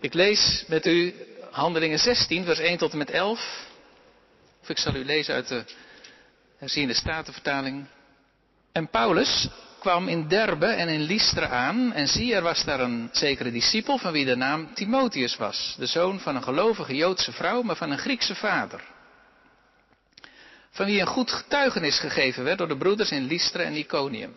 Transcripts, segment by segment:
Ik lees met u Handelingen 16, vers 1 tot en met 11. Of ik zal u lezen uit de herziende statenvertaling. En Paulus kwam in Derbe en in Lystra aan. En zie, er was daar een zekere discipel van wie de naam Timotheus was. De zoon van een gelovige Joodse vrouw, maar van een Griekse vader. Van wie een goed getuigenis gegeven werd door de broeders in Lystra en Iconium.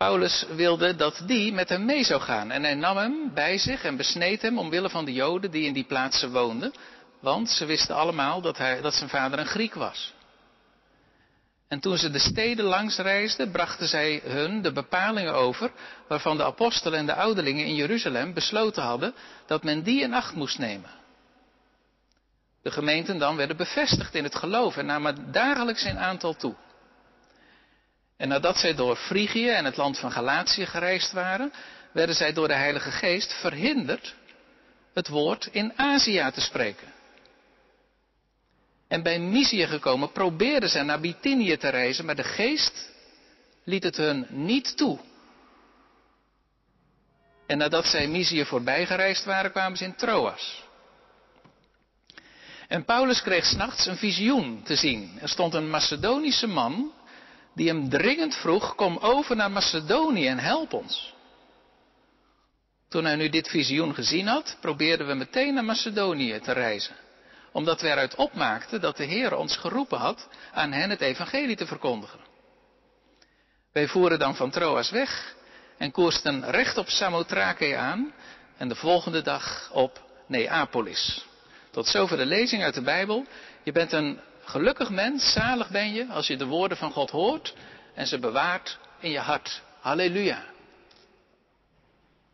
Paulus wilde dat die met hem mee zou gaan. En hij nam hem bij zich en besneed hem omwille van de Joden die in die plaatsen woonden. Want ze wisten allemaal dat, hij, dat zijn vader een Griek was. En toen ze de steden langs reisden, brachten zij hun de bepalingen over waarvan de apostelen en de ouderlingen in Jeruzalem besloten hadden dat men die in acht moest nemen. De gemeenten dan werden bevestigd in het geloof en namen dagelijks in aantal toe. En nadat zij door Frigië en het land van Galatië gereisd waren, werden zij door de Heilige Geest verhinderd het woord in Azië te spreken. En bij Mysië gekomen probeerden ze naar Bithynië te reizen, maar de geest liet het hun niet toe. En nadat zij Mysië voorbij gereisd waren, kwamen ze in Troas. En Paulus kreeg s'nachts een visioen te zien. Er stond een Macedonische man die hem dringend vroeg, kom over naar Macedonië en help ons. Toen hij nu dit visioen gezien had, probeerden we meteen naar Macedonië te reizen. Omdat we eruit opmaakten dat de Heer ons geroepen had aan hen het evangelie te verkondigen. Wij voeren dan van Troas weg en koersten recht op Samothrake aan en de volgende dag op Neapolis. Tot zover de lezing uit de Bijbel. Je bent een Gelukkig mens, zalig ben je als je de woorden van God hoort en ze bewaart in je hart. Halleluja.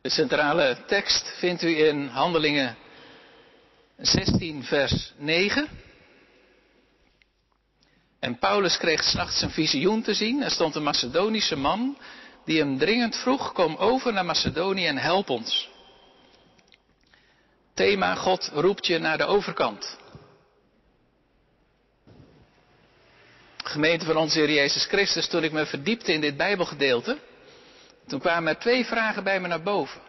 De centrale tekst vindt u in Handelingen 16, vers 9. En Paulus kreeg s'nachts een visioen te zien. Er stond een Macedonische man die hem dringend vroeg: Kom over naar Macedonië en help ons. Thema: God roept je naar de overkant. Gemeente van onze Heer Jezus Christus, toen ik me verdiepte in dit Bijbelgedeelte, toen kwamen er twee vragen bij me naar boven.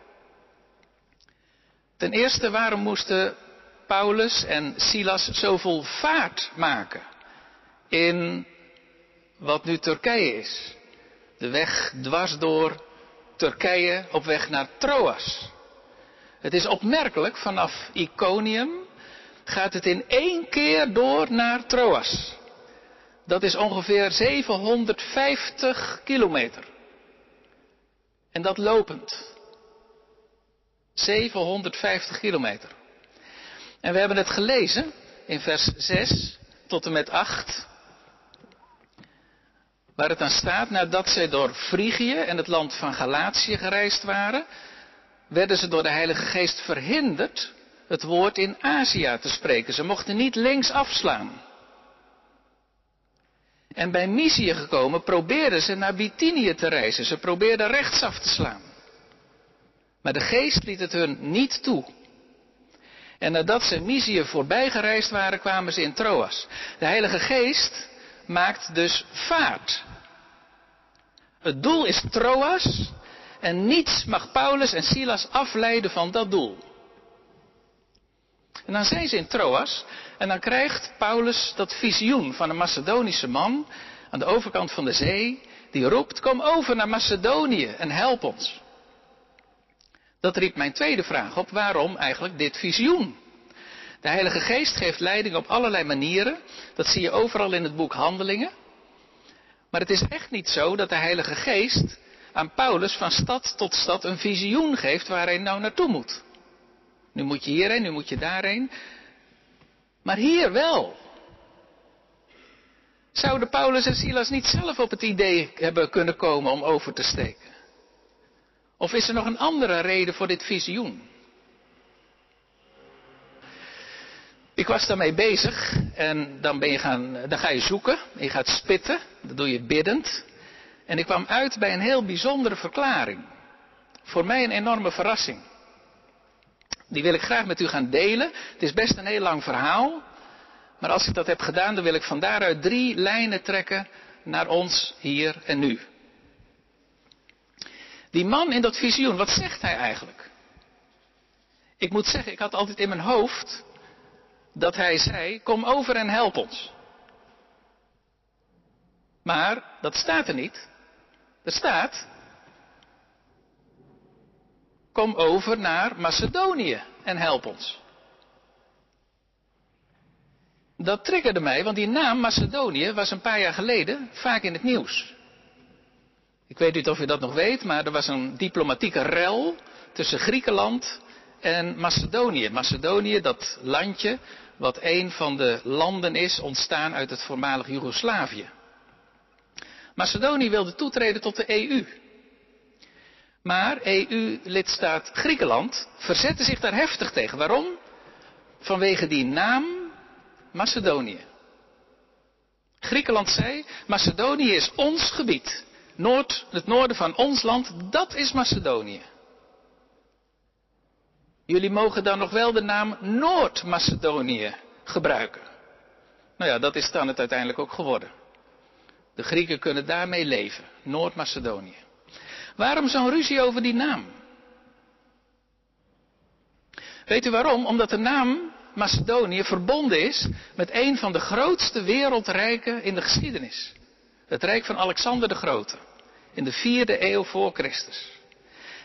Ten eerste, waarom moesten Paulus en Silas zoveel vaart maken in wat nu Turkije is? De weg dwars door Turkije op weg naar Troas. Het is opmerkelijk, vanaf Iconium gaat het in één keer door naar Troas. Dat is ongeveer 750 kilometer. En dat lopend. 750 kilometer. En we hebben het gelezen in vers 6 tot en met 8. Waar het dan staat, nadat zij door Frigië en het land van Galatië gereisd waren, werden ze door de Heilige Geest verhinderd het woord in Azië te spreken. Ze mochten niet links afslaan. En bij Mysië gekomen probeerden ze naar Bithynië te reizen. Ze probeerden rechtsaf te slaan. Maar de geest liet het hun niet toe. En nadat ze Mysië voorbij gereisd waren, kwamen ze in Troas. De Heilige Geest maakt dus vaart. Het doel is Troas en niets mag Paulus en Silas afleiden van dat doel. En dan zijn ze in Troas en dan krijgt Paulus dat visioen van een Macedonische man aan de overkant van de zee, die roept, kom over naar Macedonië en help ons. Dat riep mijn tweede vraag op, waarom eigenlijk dit visioen? De Heilige Geest geeft leiding op allerlei manieren, dat zie je overal in het boek Handelingen. Maar het is echt niet zo dat de Heilige Geest aan Paulus van stad tot stad een visioen geeft waar hij nou naartoe moet. Nu moet je hierheen, nu moet je daarheen. Maar hier wel. Zouden Paulus en Silas niet zelf op het idee hebben kunnen komen om over te steken? Of is er nog een andere reden voor dit visioen? Ik was daarmee bezig en dan, ben je gaan, dan ga je zoeken, je gaat spitten, dat doe je biddend. En ik kwam uit bij een heel bijzondere verklaring. Voor mij een enorme verrassing. Die wil ik graag met u gaan delen. Het is best een heel lang verhaal. Maar als ik dat heb gedaan, dan wil ik van daaruit drie lijnen trekken naar ons hier en nu. Die man in dat visioen, wat zegt hij eigenlijk? Ik moet zeggen, ik had altijd in mijn hoofd dat hij zei, kom over en help ons. Maar dat staat er niet. Er staat, kom over naar Macedonië en help ons. Dat triggerde mij, want die naam Macedonië was een paar jaar geleden vaak in het nieuws. Ik weet niet of u dat nog weet, maar er was een diplomatieke rel tussen Griekenland en Macedonië. Macedonië, dat landje wat een van de landen is ontstaan uit het voormalig Joegoslavië. Macedonië wilde toetreden tot de EU. Maar EU-lidstaat Griekenland verzette zich daar heftig tegen. Waarom? Vanwege die naam Macedonië. Griekenland zei, Macedonië is ons gebied. Noord, het noorden van ons land, dat is Macedonië. Jullie mogen dan nog wel de naam Noord-Macedonië gebruiken. Nou ja, dat is dan het uiteindelijk ook geworden. De Grieken kunnen daarmee leven, Noord-Macedonië. Waarom zo'n ruzie over die naam? Weet u waarom? Omdat de naam Macedonië verbonden is met een van de grootste wereldrijken in de geschiedenis. Het rijk van Alexander de Grote. In de vierde eeuw voor Christus.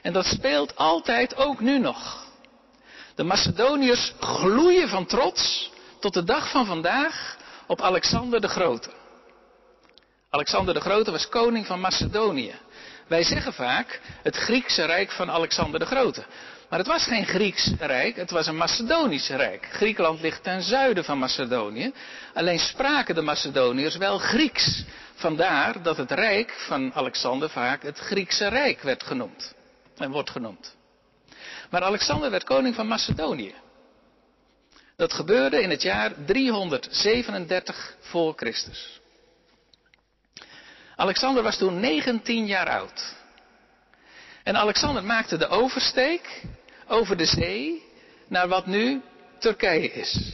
En dat speelt altijd ook nu nog. De Macedoniërs gloeien van trots tot de dag van vandaag op Alexander de Grote. Alexander de Grote was koning van Macedonië. Wij zeggen vaak het Griekse rijk van Alexander de Grote. Maar het was geen Grieks rijk, het was een Macedonisch rijk. Griekenland ligt ten zuiden van Macedonië. Alleen spraken de Macedoniërs wel Grieks. Vandaar dat het rijk van Alexander vaak het Griekse rijk werd genoemd. En wordt genoemd. Maar Alexander werd koning van Macedonië. Dat gebeurde in het jaar 337 voor Christus. Alexander was toen 19 jaar oud. En Alexander maakte de oversteek over de zee naar wat nu Turkije is.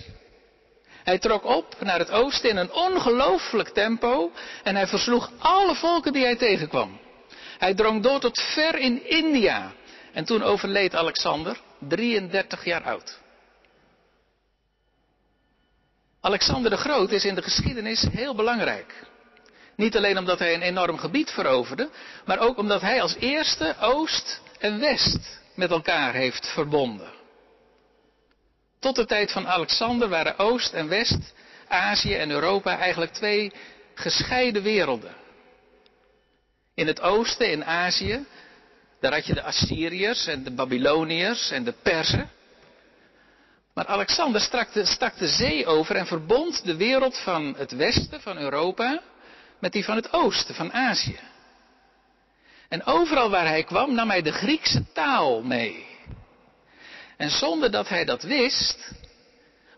Hij trok op naar het oosten in een ongelooflijk tempo en hij versloeg alle volken die hij tegenkwam. Hij drong door tot ver in India en toen overleed Alexander, 33 jaar oud. Alexander de Groot is in de geschiedenis heel belangrijk. Niet alleen omdat hij een enorm gebied veroverde, maar ook omdat hij als eerste Oost en West met elkaar heeft verbonden. Tot de tijd van Alexander waren Oost en West, Azië en Europa eigenlijk twee gescheiden werelden. In het oosten, in Azië, daar had je de Assyriërs en de Babyloniërs en de Persen. Maar Alexander stak de, stak de zee over en verbond de wereld van het westen, van Europa, met die van het oosten, van Azië. En overal waar hij kwam nam hij de Griekse taal mee. En zonder dat hij dat wist,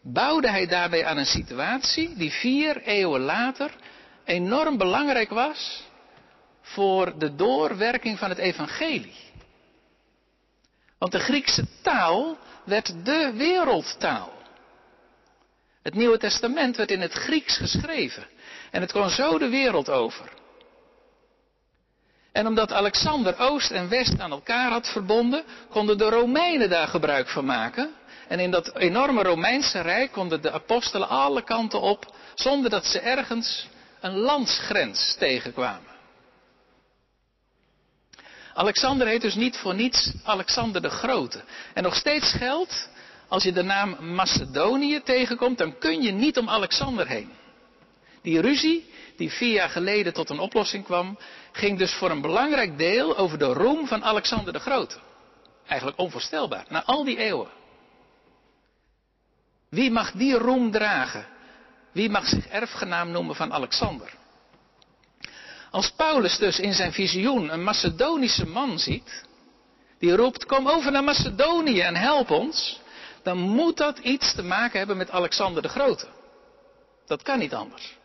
bouwde hij daarbij aan een situatie die vier eeuwen later enorm belangrijk was voor de doorwerking van het evangelie. Want de Griekse taal werd de wereldtaal. Het Nieuwe Testament werd in het Grieks geschreven. En het kwam zo de wereld over. En omdat Alexander Oost en West aan elkaar had verbonden, konden de Romeinen daar gebruik van maken. En in dat enorme Romeinse rijk konden de apostelen alle kanten op, zonder dat ze ergens een landsgrens tegenkwamen. Alexander heet dus niet voor niets Alexander de Grote. En nog steeds geldt, als je de naam Macedonië tegenkomt, dan kun je niet om Alexander heen. Die ruzie, die vier jaar geleden tot een oplossing kwam, ging dus voor een belangrijk deel over de roem van Alexander de Grote. Eigenlijk onvoorstelbaar, na al die eeuwen. Wie mag die roem dragen? Wie mag zich erfgenaam noemen van Alexander? Als Paulus dus in zijn visioen een Macedonische man ziet, die roept, kom over naar Macedonië en help ons, dan moet dat iets te maken hebben met Alexander de Grote. Dat kan niet anders.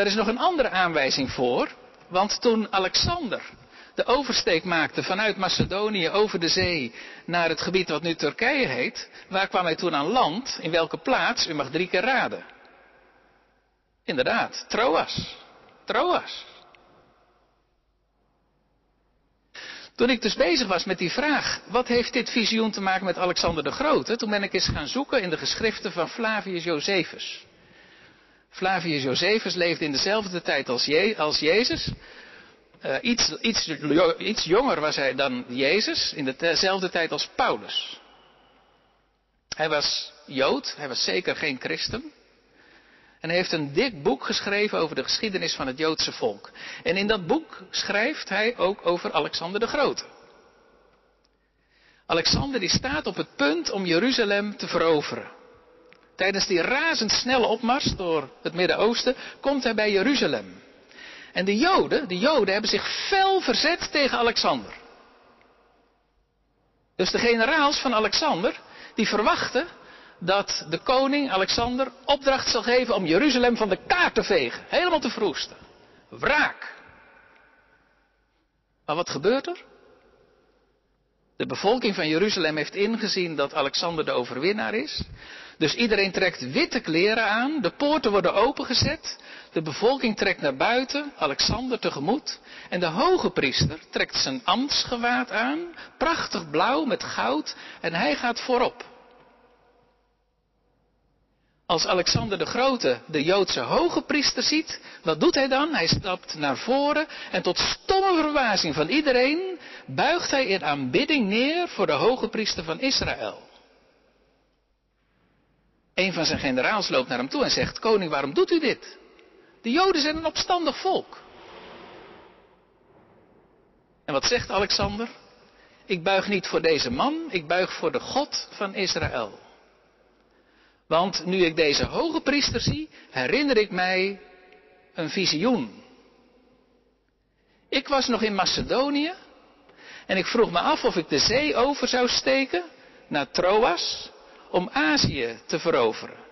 Daar is nog een andere aanwijzing voor, want toen Alexander de oversteek maakte vanuit Macedonië over de zee naar het gebied wat nu Turkije heet, waar kwam hij toen aan land? In welke plaats? U mag drie keer raden. Inderdaad, Troas. Troas. Toen ik dus bezig was met die vraag, wat heeft dit visioen te maken met Alexander de Grote? Toen ben ik eens gaan zoeken in de geschriften van Flavius Josephus. Flavius Josephus leefde in dezelfde tijd als, als Jezus. Uh, iets, iets, iets jonger was hij dan Jezus, in dezelfde tijd als Paulus. Hij was Jood, hij was zeker geen christen. En hij heeft een dik boek geschreven over de geschiedenis van het Joodse volk. En in dat boek schrijft hij ook over Alexander de Grote. Alexander die staat op het punt om Jeruzalem te veroveren. Tijdens die razendsnelle opmars door het Midden-Oosten komt hij bij Jeruzalem. En de Joden, de Joden hebben zich fel verzet tegen Alexander. Dus de generaals van Alexander, die verwachten dat de koning Alexander opdracht zal geven om Jeruzalem van de kaart te vegen. Helemaal te verwoesten. Wraak. Maar wat gebeurt er? De bevolking van Jeruzalem heeft ingezien dat Alexander de overwinnaar is. Dus iedereen trekt witte kleren aan, de poorten worden opengezet, de bevolking trekt naar buiten, Alexander tegemoet. En de hoge priester trekt zijn ambtsgewaad aan, prachtig blauw met goud, en hij gaat voorop. Als Alexander de Grote de Joodse hoge priester ziet, wat doet hij dan? Hij stapt naar voren en tot stomme verbazing van iedereen buigt hij in aanbidding neer voor de hoge priester van Israël. Een van zijn generaals loopt naar hem toe en zegt, koning waarom doet u dit? De Joden zijn een opstandig volk. En wat zegt Alexander? Ik buig niet voor deze man, ik buig voor de God van Israël. Want nu ik deze hoge priester zie, herinner ik mij een visioen. Ik was nog in Macedonië en ik vroeg me af of ik de zee over zou steken naar Troas om Azië te veroveren.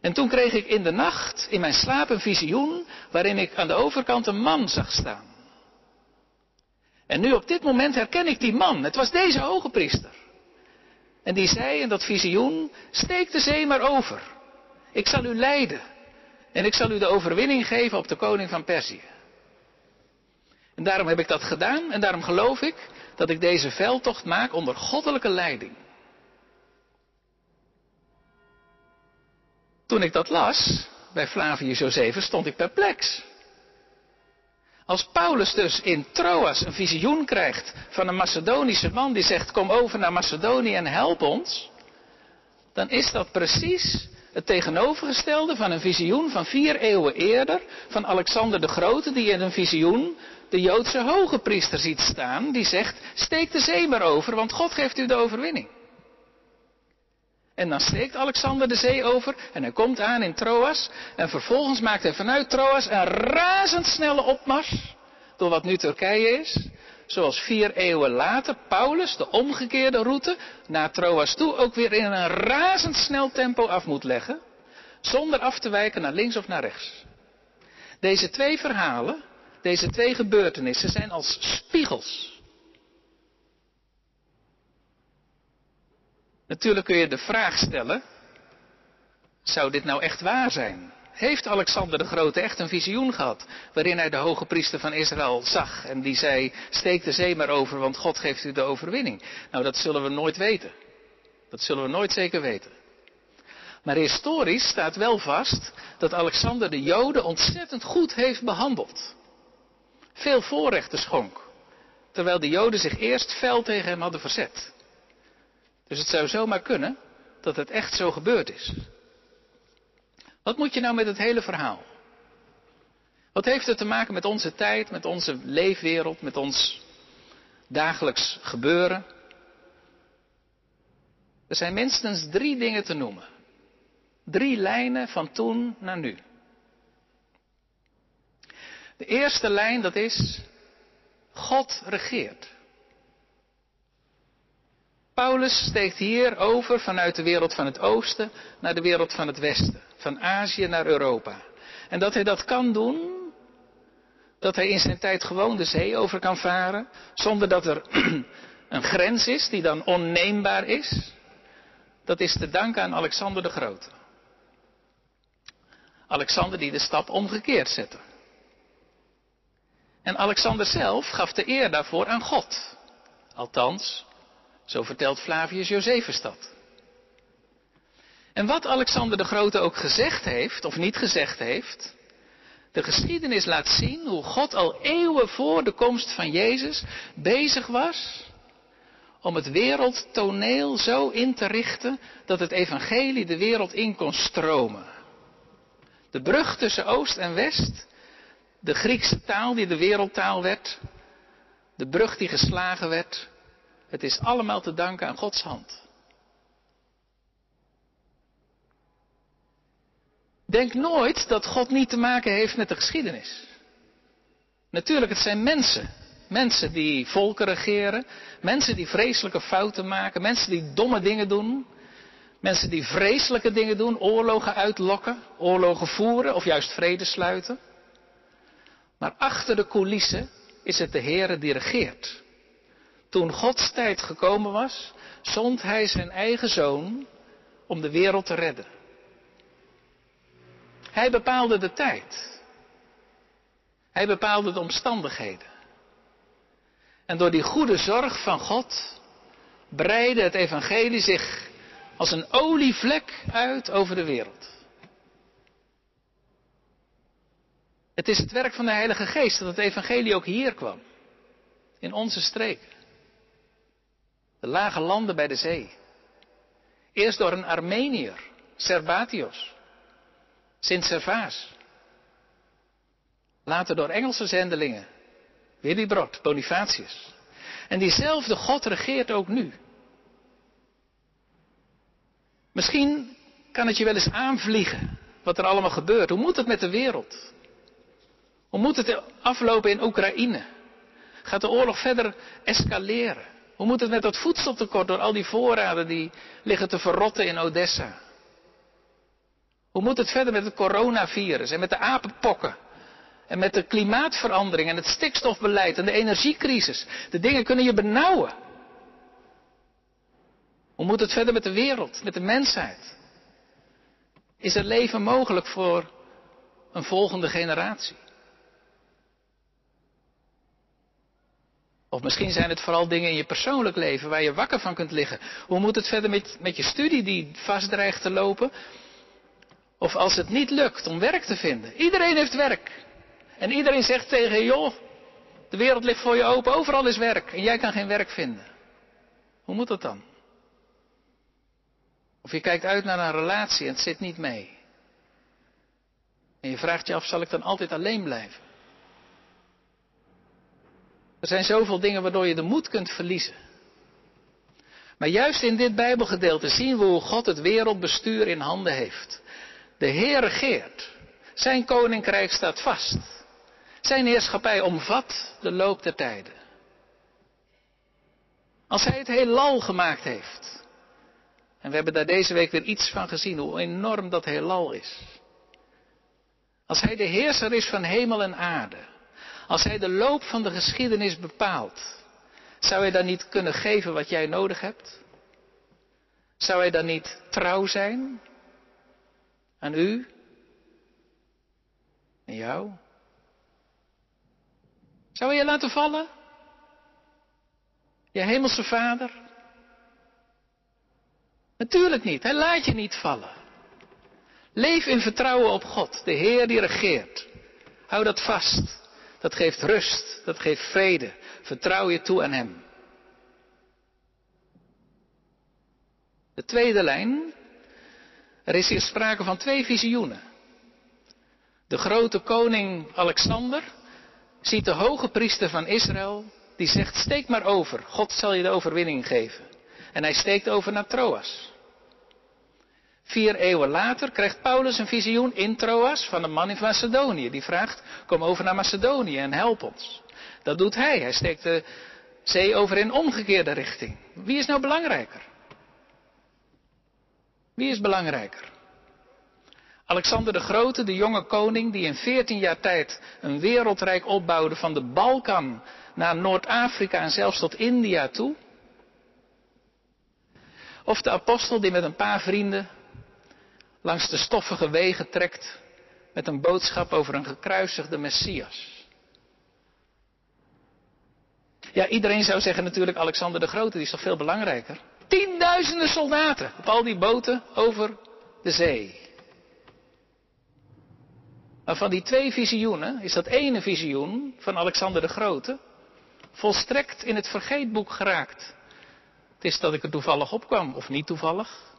En toen kreeg ik in de nacht in mijn slaap een visioen waarin ik aan de overkant een man zag staan. En nu op dit moment herken ik die man. Het was deze hoge priester. En die zei in dat visioen, steek de zee maar over. Ik zal u leiden. En ik zal u de overwinning geven op de koning van Perzië. En daarom heb ik dat gedaan en daarom geloof ik dat ik deze veldtocht maak onder goddelijke leiding. Toen ik dat las, bij Flavius Josephus, stond ik perplex. Als Paulus dus in Troas een visioen krijgt van een Macedonische man die zegt: Kom over naar Macedonië en help ons. Dan is dat precies het tegenovergestelde van een visioen van vier eeuwen eerder van Alexander de Grote, die in een visioen de Joodse hoge priester ziet staan, die zegt: Steek de zee maar over, want God geeft u de overwinning. En dan steekt Alexander de zee over en hij komt aan in Troas. En vervolgens maakt hij vanuit Troas een razendsnelle opmars door wat nu Turkije is. Zoals vier eeuwen later Paulus de omgekeerde route naar Troas toe ook weer in een razendsnel tempo af moet leggen. Zonder af te wijken naar links of naar rechts. Deze twee verhalen, deze twee gebeurtenissen zijn als spiegels Natuurlijk kun je de vraag stellen, zou dit nou echt waar zijn? Heeft Alexander de Grote echt een visioen gehad waarin hij de hoge priester van Israël zag en die zei, steek de zee maar over, want God geeft u de overwinning? Nou, dat zullen we nooit weten. Dat zullen we nooit zeker weten. Maar historisch staat wel vast dat Alexander de Joden ontzettend goed heeft behandeld. Veel voorrechten schonk, terwijl de Joden zich eerst fel tegen hem hadden verzet. Dus het zou zomaar kunnen dat het echt zo gebeurd is. Wat moet je nou met het hele verhaal? Wat heeft het te maken met onze tijd, met onze leefwereld, met ons dagelijks gebeuren? Er zijn minstens drie dingen te noemen. Drie lijnen van toen naar nu. De eerste lijn dat is, God regeert. Paulus steekt hier over vanuit de wereld van het oosten naar de wereld van het westen. Van Azië naar Europa. En dat hij dat kan doen, dat hij in zijn tijd gewoon de zee over kan varen, zonder dat er een grens is die dan onneembaar is, dat is te danken aan Alexander de Grote. Alexander die de stap omgekeerd zette. En Alexander zelf gaf de eer daarvoor aan God. Althans, zo vertelt Flavius Josephus dat. En wat Alexander de Grote ook gezegd heeft, of niet gezegd heeft, de geschiedenis laat zien hoe God al eeuwen voor de komst van Jezus bezig was om het wereldtoneel zo in te richten dat het evangelie de wereld in kon stromen. De brug tussen Oost en West, de Griekse taal die de wereldtaal werd, de brug die geslagen werd, het is allemaal te danken aan Gods hand. Denk nooit dat God niet te maken heeft met de geschiedenis. Natuurlijk, het zijn mensen. Mensen die volken regeren. Mensen die vreselijke fouten maken. Mensen die domme dingen doen. Mensen die vreselijke dingen doen. Oorlogen uitlokken. Oorlogen voeren of juist vrede sluiten. Maar achter de coulissen is het de Heere die regeert. Toen Gods tijd gekomen was, zond hij zijn eigen zoon om de wereld te redden. Hij bepaalde de tijd. Hij bepaalde de omstandigheden. En door die goede zorg van God breidde het evangelie zich als een olievlek uit over de wereld. Het is het werk van de Heilige Geest dat het evangelie ook hier kwam. In onze streken. De lage landen bij de zee. Eerst door een Armenier, Serbatios. Sint Servaas. Later door Engelse zendelingen. Willibrord, Bonifatius. En diezelfde God regeert ook nu. Misschien kan het je wel eens aanvliegen wat er allemaal gebeurt. Hoe moet het met de wereld? Hoe moet het aflopen in Oekraïne? Gaat de oorlog verder escaleren? Hoe moet het met dat voedseltekort door al die voorraden die liggen te verrotten in Odessa? Hoe moet het verder met het coronavirus en met de apenpokken? En met de klimaatverandering en het stikstofbeleid en de energiecrisis. De dingen kunnen je benauwen. Hoe moet het verder met de wereld, met de mensheid? Is er leven mogelijk voor een volgende generatie? Of misschien zijn het vooral dingen in je persoonlijk leven waar je wakker van kunt liggen. Hoe moet het verder met, met je studie die vast dreigt te lopen? Of als het niet lukt om werk te vinden. Iedereen heeft werk. En iedereen zegt tegen joh, de wereld ligt voor je open, overal is werk. En jij kan geen werk vinden. Hoe moet dat dan? Of je kijkt uit naar een relatie en het zit niet mee. En je vraagt je af, zal ik dan altijd alleen blijven? Er zijn zoveel dingen waardoor je de moed kunt verliezen. Maar juist in dit Bijbelgedeelte zien we hoe God het wereldbestuur in handen heeft. De Heer regeert. Zijn koninkrijk staat vast. Zijn heerschappij omvat de loop der tijden. Als Hij het heelal gemaakt heeft. En we hebben daar deze week weer iets van gezien, hoe enorm dat heelal is. Als Hij de heerser is van hemel en aarde. Als Hij de loop van de geschiedenis bepaalt. Zou Hij dan niet kunnen geven wat jij nodig hebt? Zou Hij dan niet trouw zijn aan u? En jou? Zou hij je laten vallen? Je hemelse vader? Natuurlijk niet. Hij laat je niet vallen. Leef in vertrouwen op God, de Heer die regeert. Hou dat vast. Dat geeft rust, dat geeft vrede. Vertrouw je toe aan Hem. De tweede lijn er is hier sprake van twee visioenen. De grote koning Alexander ziet de hoge priester van Israël, die zegt, steek maar over, God zal je de overwinning geven. En hij steekt over naar Troas. Vier eeuwen later krijgt Paulus een visioen in Troas van een man in Macedonië. Die vraagt, kom over naar Macedonië en help ons. Dat doet hij. Hij steekt de zee over in omgekeerde richting. Wie is nou belangrijker? Wie is belangrijker? Alexander de Grote, de jonge koning die in 14 jaar tijd een wereldrijk opbouwde van de Balkan naar Noord-Afrika en zelfs tot India toe? Of de apostel die met een paar vrienden langs de stoffige wegen trekt met een boodschap over een gekruisigde Messias? Ja, iedereen zou zeggen natuurlijk Alexander de Grote, die is toch veel belangrijker. Tienduizenden soldaten op al die boten over de zee. Maar van die twee visioenen is dat ene visioen van Alexander de Grote volstrekt in het vergeetboek geraakt. Het is dat ik er toevallig opkwam, of niet toevallig.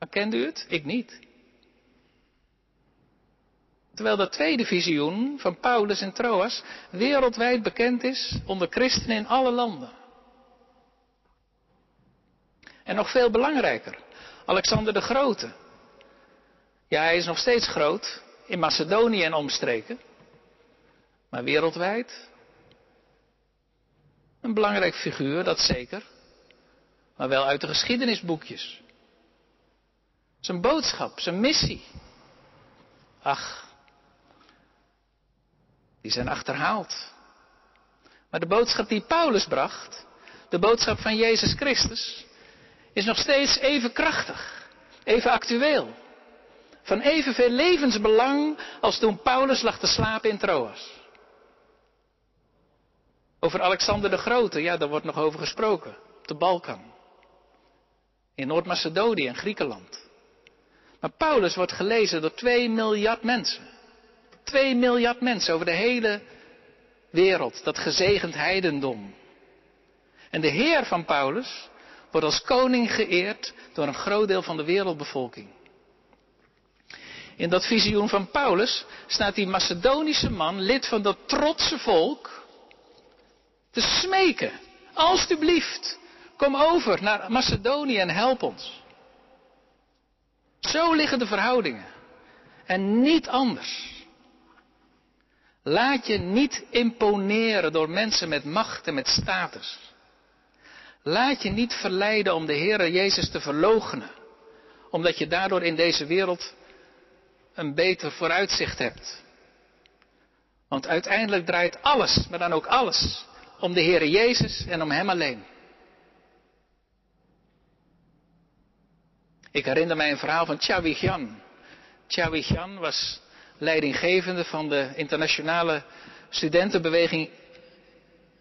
Maar kent u het? Ik niet. Terwijl dat tweede visioen van Paulus en Troas wereldwijd bekend is onder christenen in alle landen. En nog veel belangrijker, Alexander de Grote. Ja, hij is nog steeds groot in Macedonië en omstreken, maar wereldwijd een belangrijk figuur, dat zeker, maar wel uit de geschiedenisboekjes. Zijn boodschap, zijn missie. Ach, die zijn achterhaald. Maar de boodschap die Paulus bracht, de boodschap van Jezus Christus, is nog steeds even krachtig, even actueel. Van evenveel levensbelang als toen Paulus lag te slapen in Troas. Over Alexander de Grote, ja, daar wordt nog over gesproken. Op de Balkan. In Noord-Macedonië en Griekenland. Maar Paulus wordt gelezen door 2 miljard mensen. 2 miljard mensen over de hele wereld. Dat gezegend heidendom. En de Heer van Paulus wordt als koning geëerd door een groot deel van de wereldbevolking. In dat visioen van Paulus staat die Macedonische man, lid van dat trotse volk, te smeken. Alsjeblieft, kom over naar Macedonië en help ons. Zo liggen de verhoudingen. En niet anders. Laat je niet imponeren door mensen met macht en met status. Laat je niet verleiden om de Heer Jezus te verloochenen. Omdat je daardoor in deze wereld een beter vooruitzicht hebt. Want uiteindelijk draait alles, maar dan ook alles, om de Heer Jezus en om Hem alleen. Ik herinner mij een verhaal van Chawigian. Chawigian was leidinggevende van de internationale studentenbeweging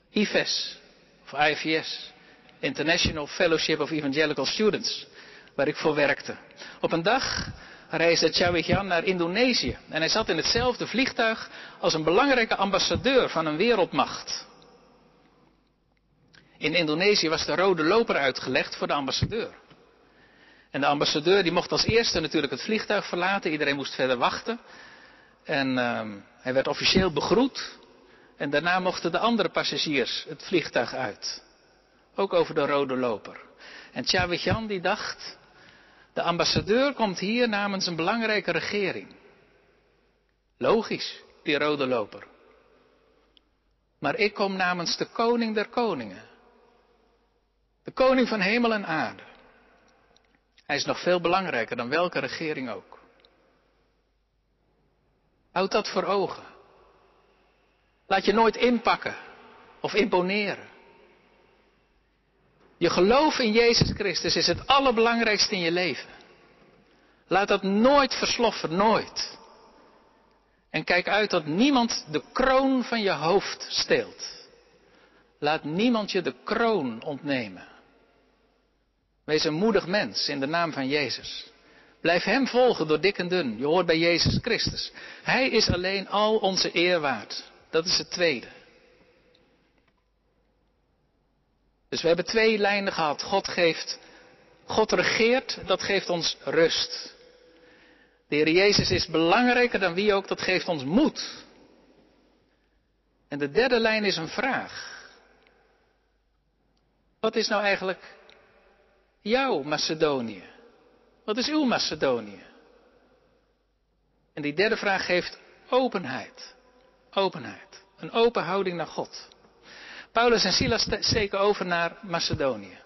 IFES, of IFES, International Fellowship of Evangelical Students, waar ik voor werkte. Op een dag reisde Chawigian naar Indonesië en hij zat in hetzelfde vliegtuig als een belangrijke ambassadeur van een wereldmacht. In Indonesië was de rode loper uitgelegd voor de ambassadeur. En de ambassadeur die mocht als eerste natuurlijk het vliegtuig verlaten. Iedereen moest verder wachten. En uh, hij werd officieel begroet. En daarna mochten de andere passagiers het vliegtuig uit. Ook over de rode loper. En Chawijan die dacht, de ambassadeur komt hier namens een belangrijke regering. Logisch, die rode loper. Maar ik kom namens de koning der koningen. De koning van hemel en aarde. Hij is nog veel belangrijker dan welke regering ook. Houd dat voor ogen. Laat je nooit inpakken of imponeren. Je geloof in Jezus Christus is het allerbelangrijkste in je leven. Laat dat nooit versloffen, nooit. En kijk uit dat niemand de kroon van je hoofd steelt. Laat niemand je de kroon ontnemen. Wees een moedig mens in de naam van Jezus. Blijf Hem volgen door dik en dun. Je hoort bij Jezus Christus. Hij is alleen al onze eer waard. Dat is het tweede. Dus we hebben twee lijnen gehad. God geeft, God regeert, dat geeft ons rust. De Heer Jezus is belangrijker dan wie ook, dat geeft ons moed. En de derde lijn is een vraag. Wat is nou eigenlijk jouw Macedonië? Wat is uw Macedonië? En die derde vraag geeft openheid. Openheid. Een open houding naar God. Paulus en Silas steken over naar Macedonië.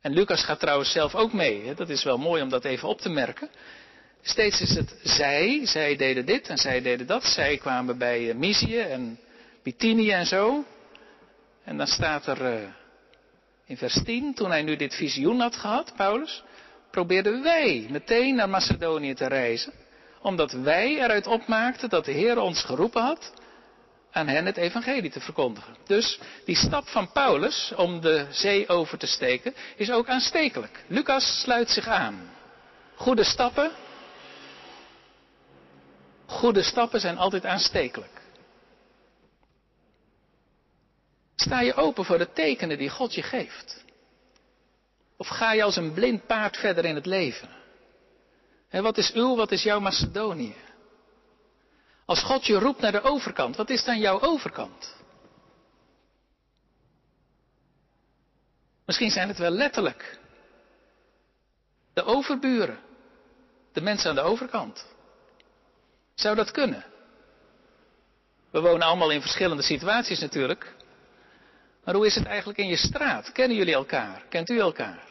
En Lucas gaat trouwens zelf ook mee. Dat is wel mooi om dat even op te merken. Steeds is het zij, zij deden dit en zij deden dat. Zij kwamen bij Mysië en Bithynië en zo. En dan staat er eh, in vers 10, toen hij nu dit visioen had gehad, Paulus, probeerden wij meteen naar Macedonië te reizen, omdat wij eruit opmaakten dat de Heer ons geroepen had aan hen het evangelie te verkondigen. Dus die stap van Paulus om de zee over te steken is ook aanstekelijk. Lucas sluit zich aan. Goede stappen. Goede stappen zijn altijd aanstekelijk. Sta je open voor de tekenen die God je geeft? Of ga je als een blind paard verder in het leven? En wat is uw, wat is jouw Macedonië? Als God je roept naar de overkant, wat is dan jouw overkant? Misschien zijn het wel letterlijk de overburen, de mensen aan de overkant. Zou dat kunnen? We wonen allemaal in verschillende situaties natuurlijk. Maar hoe is het eigenlijk in je straat? Kennen jullie elkaar? Kent u elkaar?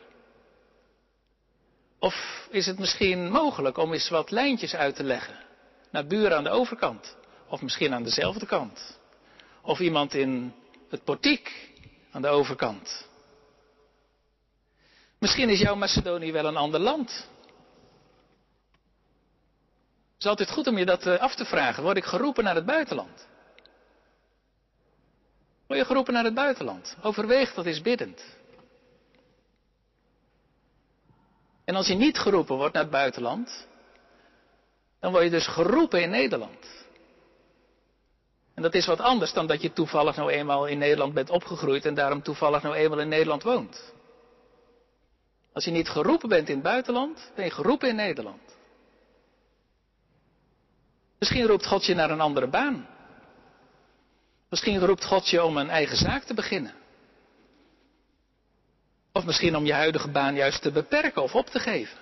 Of is het misschien mogelijk om eens wat lijntjes uit te leggen naar buren aan de overkant? Of misschien aan dezelfde kant? Of iemand in het portiek aan de overkant? Misschien is jouw Macedonië wel een ander land. Het is altijd goed om je dat eh, af te vragen. Word ik geroepen naar het buitenland? Word je geroepen naar het buitenland? Overweeg dat is biddend. En als je niet geroepen wordt naar het buitenland, dan word je dus geroepen in Nederland. En dat is wat anders dan dat je toevallig nou eenmaal in Nederland bent opgegroeid en daarom toevallig nou eenmaal in Nederland woont. Als je niet geroepen bent in het buitenland, ben je geroepen in Nederland. Misschien roept God je naar een andere baan. Misschien roept God je om een eigen zaak te beginnen. Of misschien om je huidige baan juist te beperken of op te geven.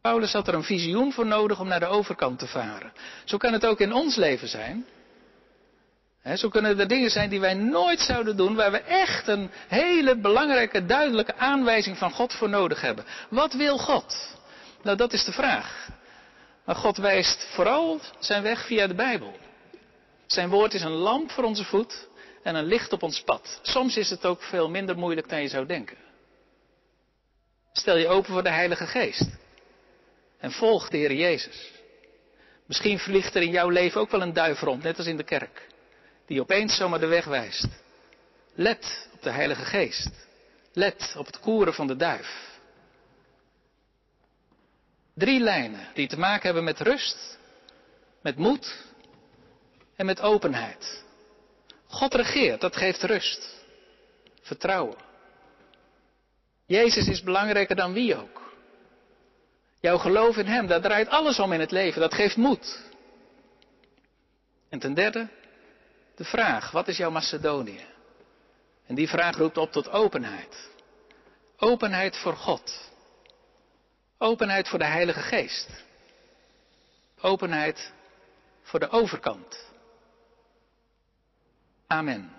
Paulus had er een visioen voor nodig om naar de overkant te varen. Zo kan het ook in ons leven zijn. zo kunnen er dingen zijn die wij nooit zouden doen, waar we echt een hele belangrijke, duidelijke aanwijzing van God voor nodig hebben. Wat wil God? Nou, dat is de vraag. Maar God wijst vooral zijn weg via de Bijbel. Zijn woord is een lamp voor onze voet en een licht op ons pad. Soms is het ook veel minder moeilijk dan je zou denken. Stel je open voor de Heilige Geest. En volg de Heer Jezus. Misschien vliegt er in jouw leven ook wel een duif rond, net als in de kerk. Die opeens zomaar de weg wijst. Let op de Heilige Geest. Let op het koeren van de duif. Drie lijnen die te maken hebben met rust, met moed en met openheid. God regeert, dat geeft rust. Vertrouwen. Jezus is belangrijker dan wie ook. Jouw geloof in Hem, daar draait alles om in het leven. Dat geeft moed. En ten derde, de vraag, wat is jouw Macedonië? En die vraag roept op tot openheid. Openheid voor God. Openheid voor de Heilige Geest. Openheid voor de overkant. Amen.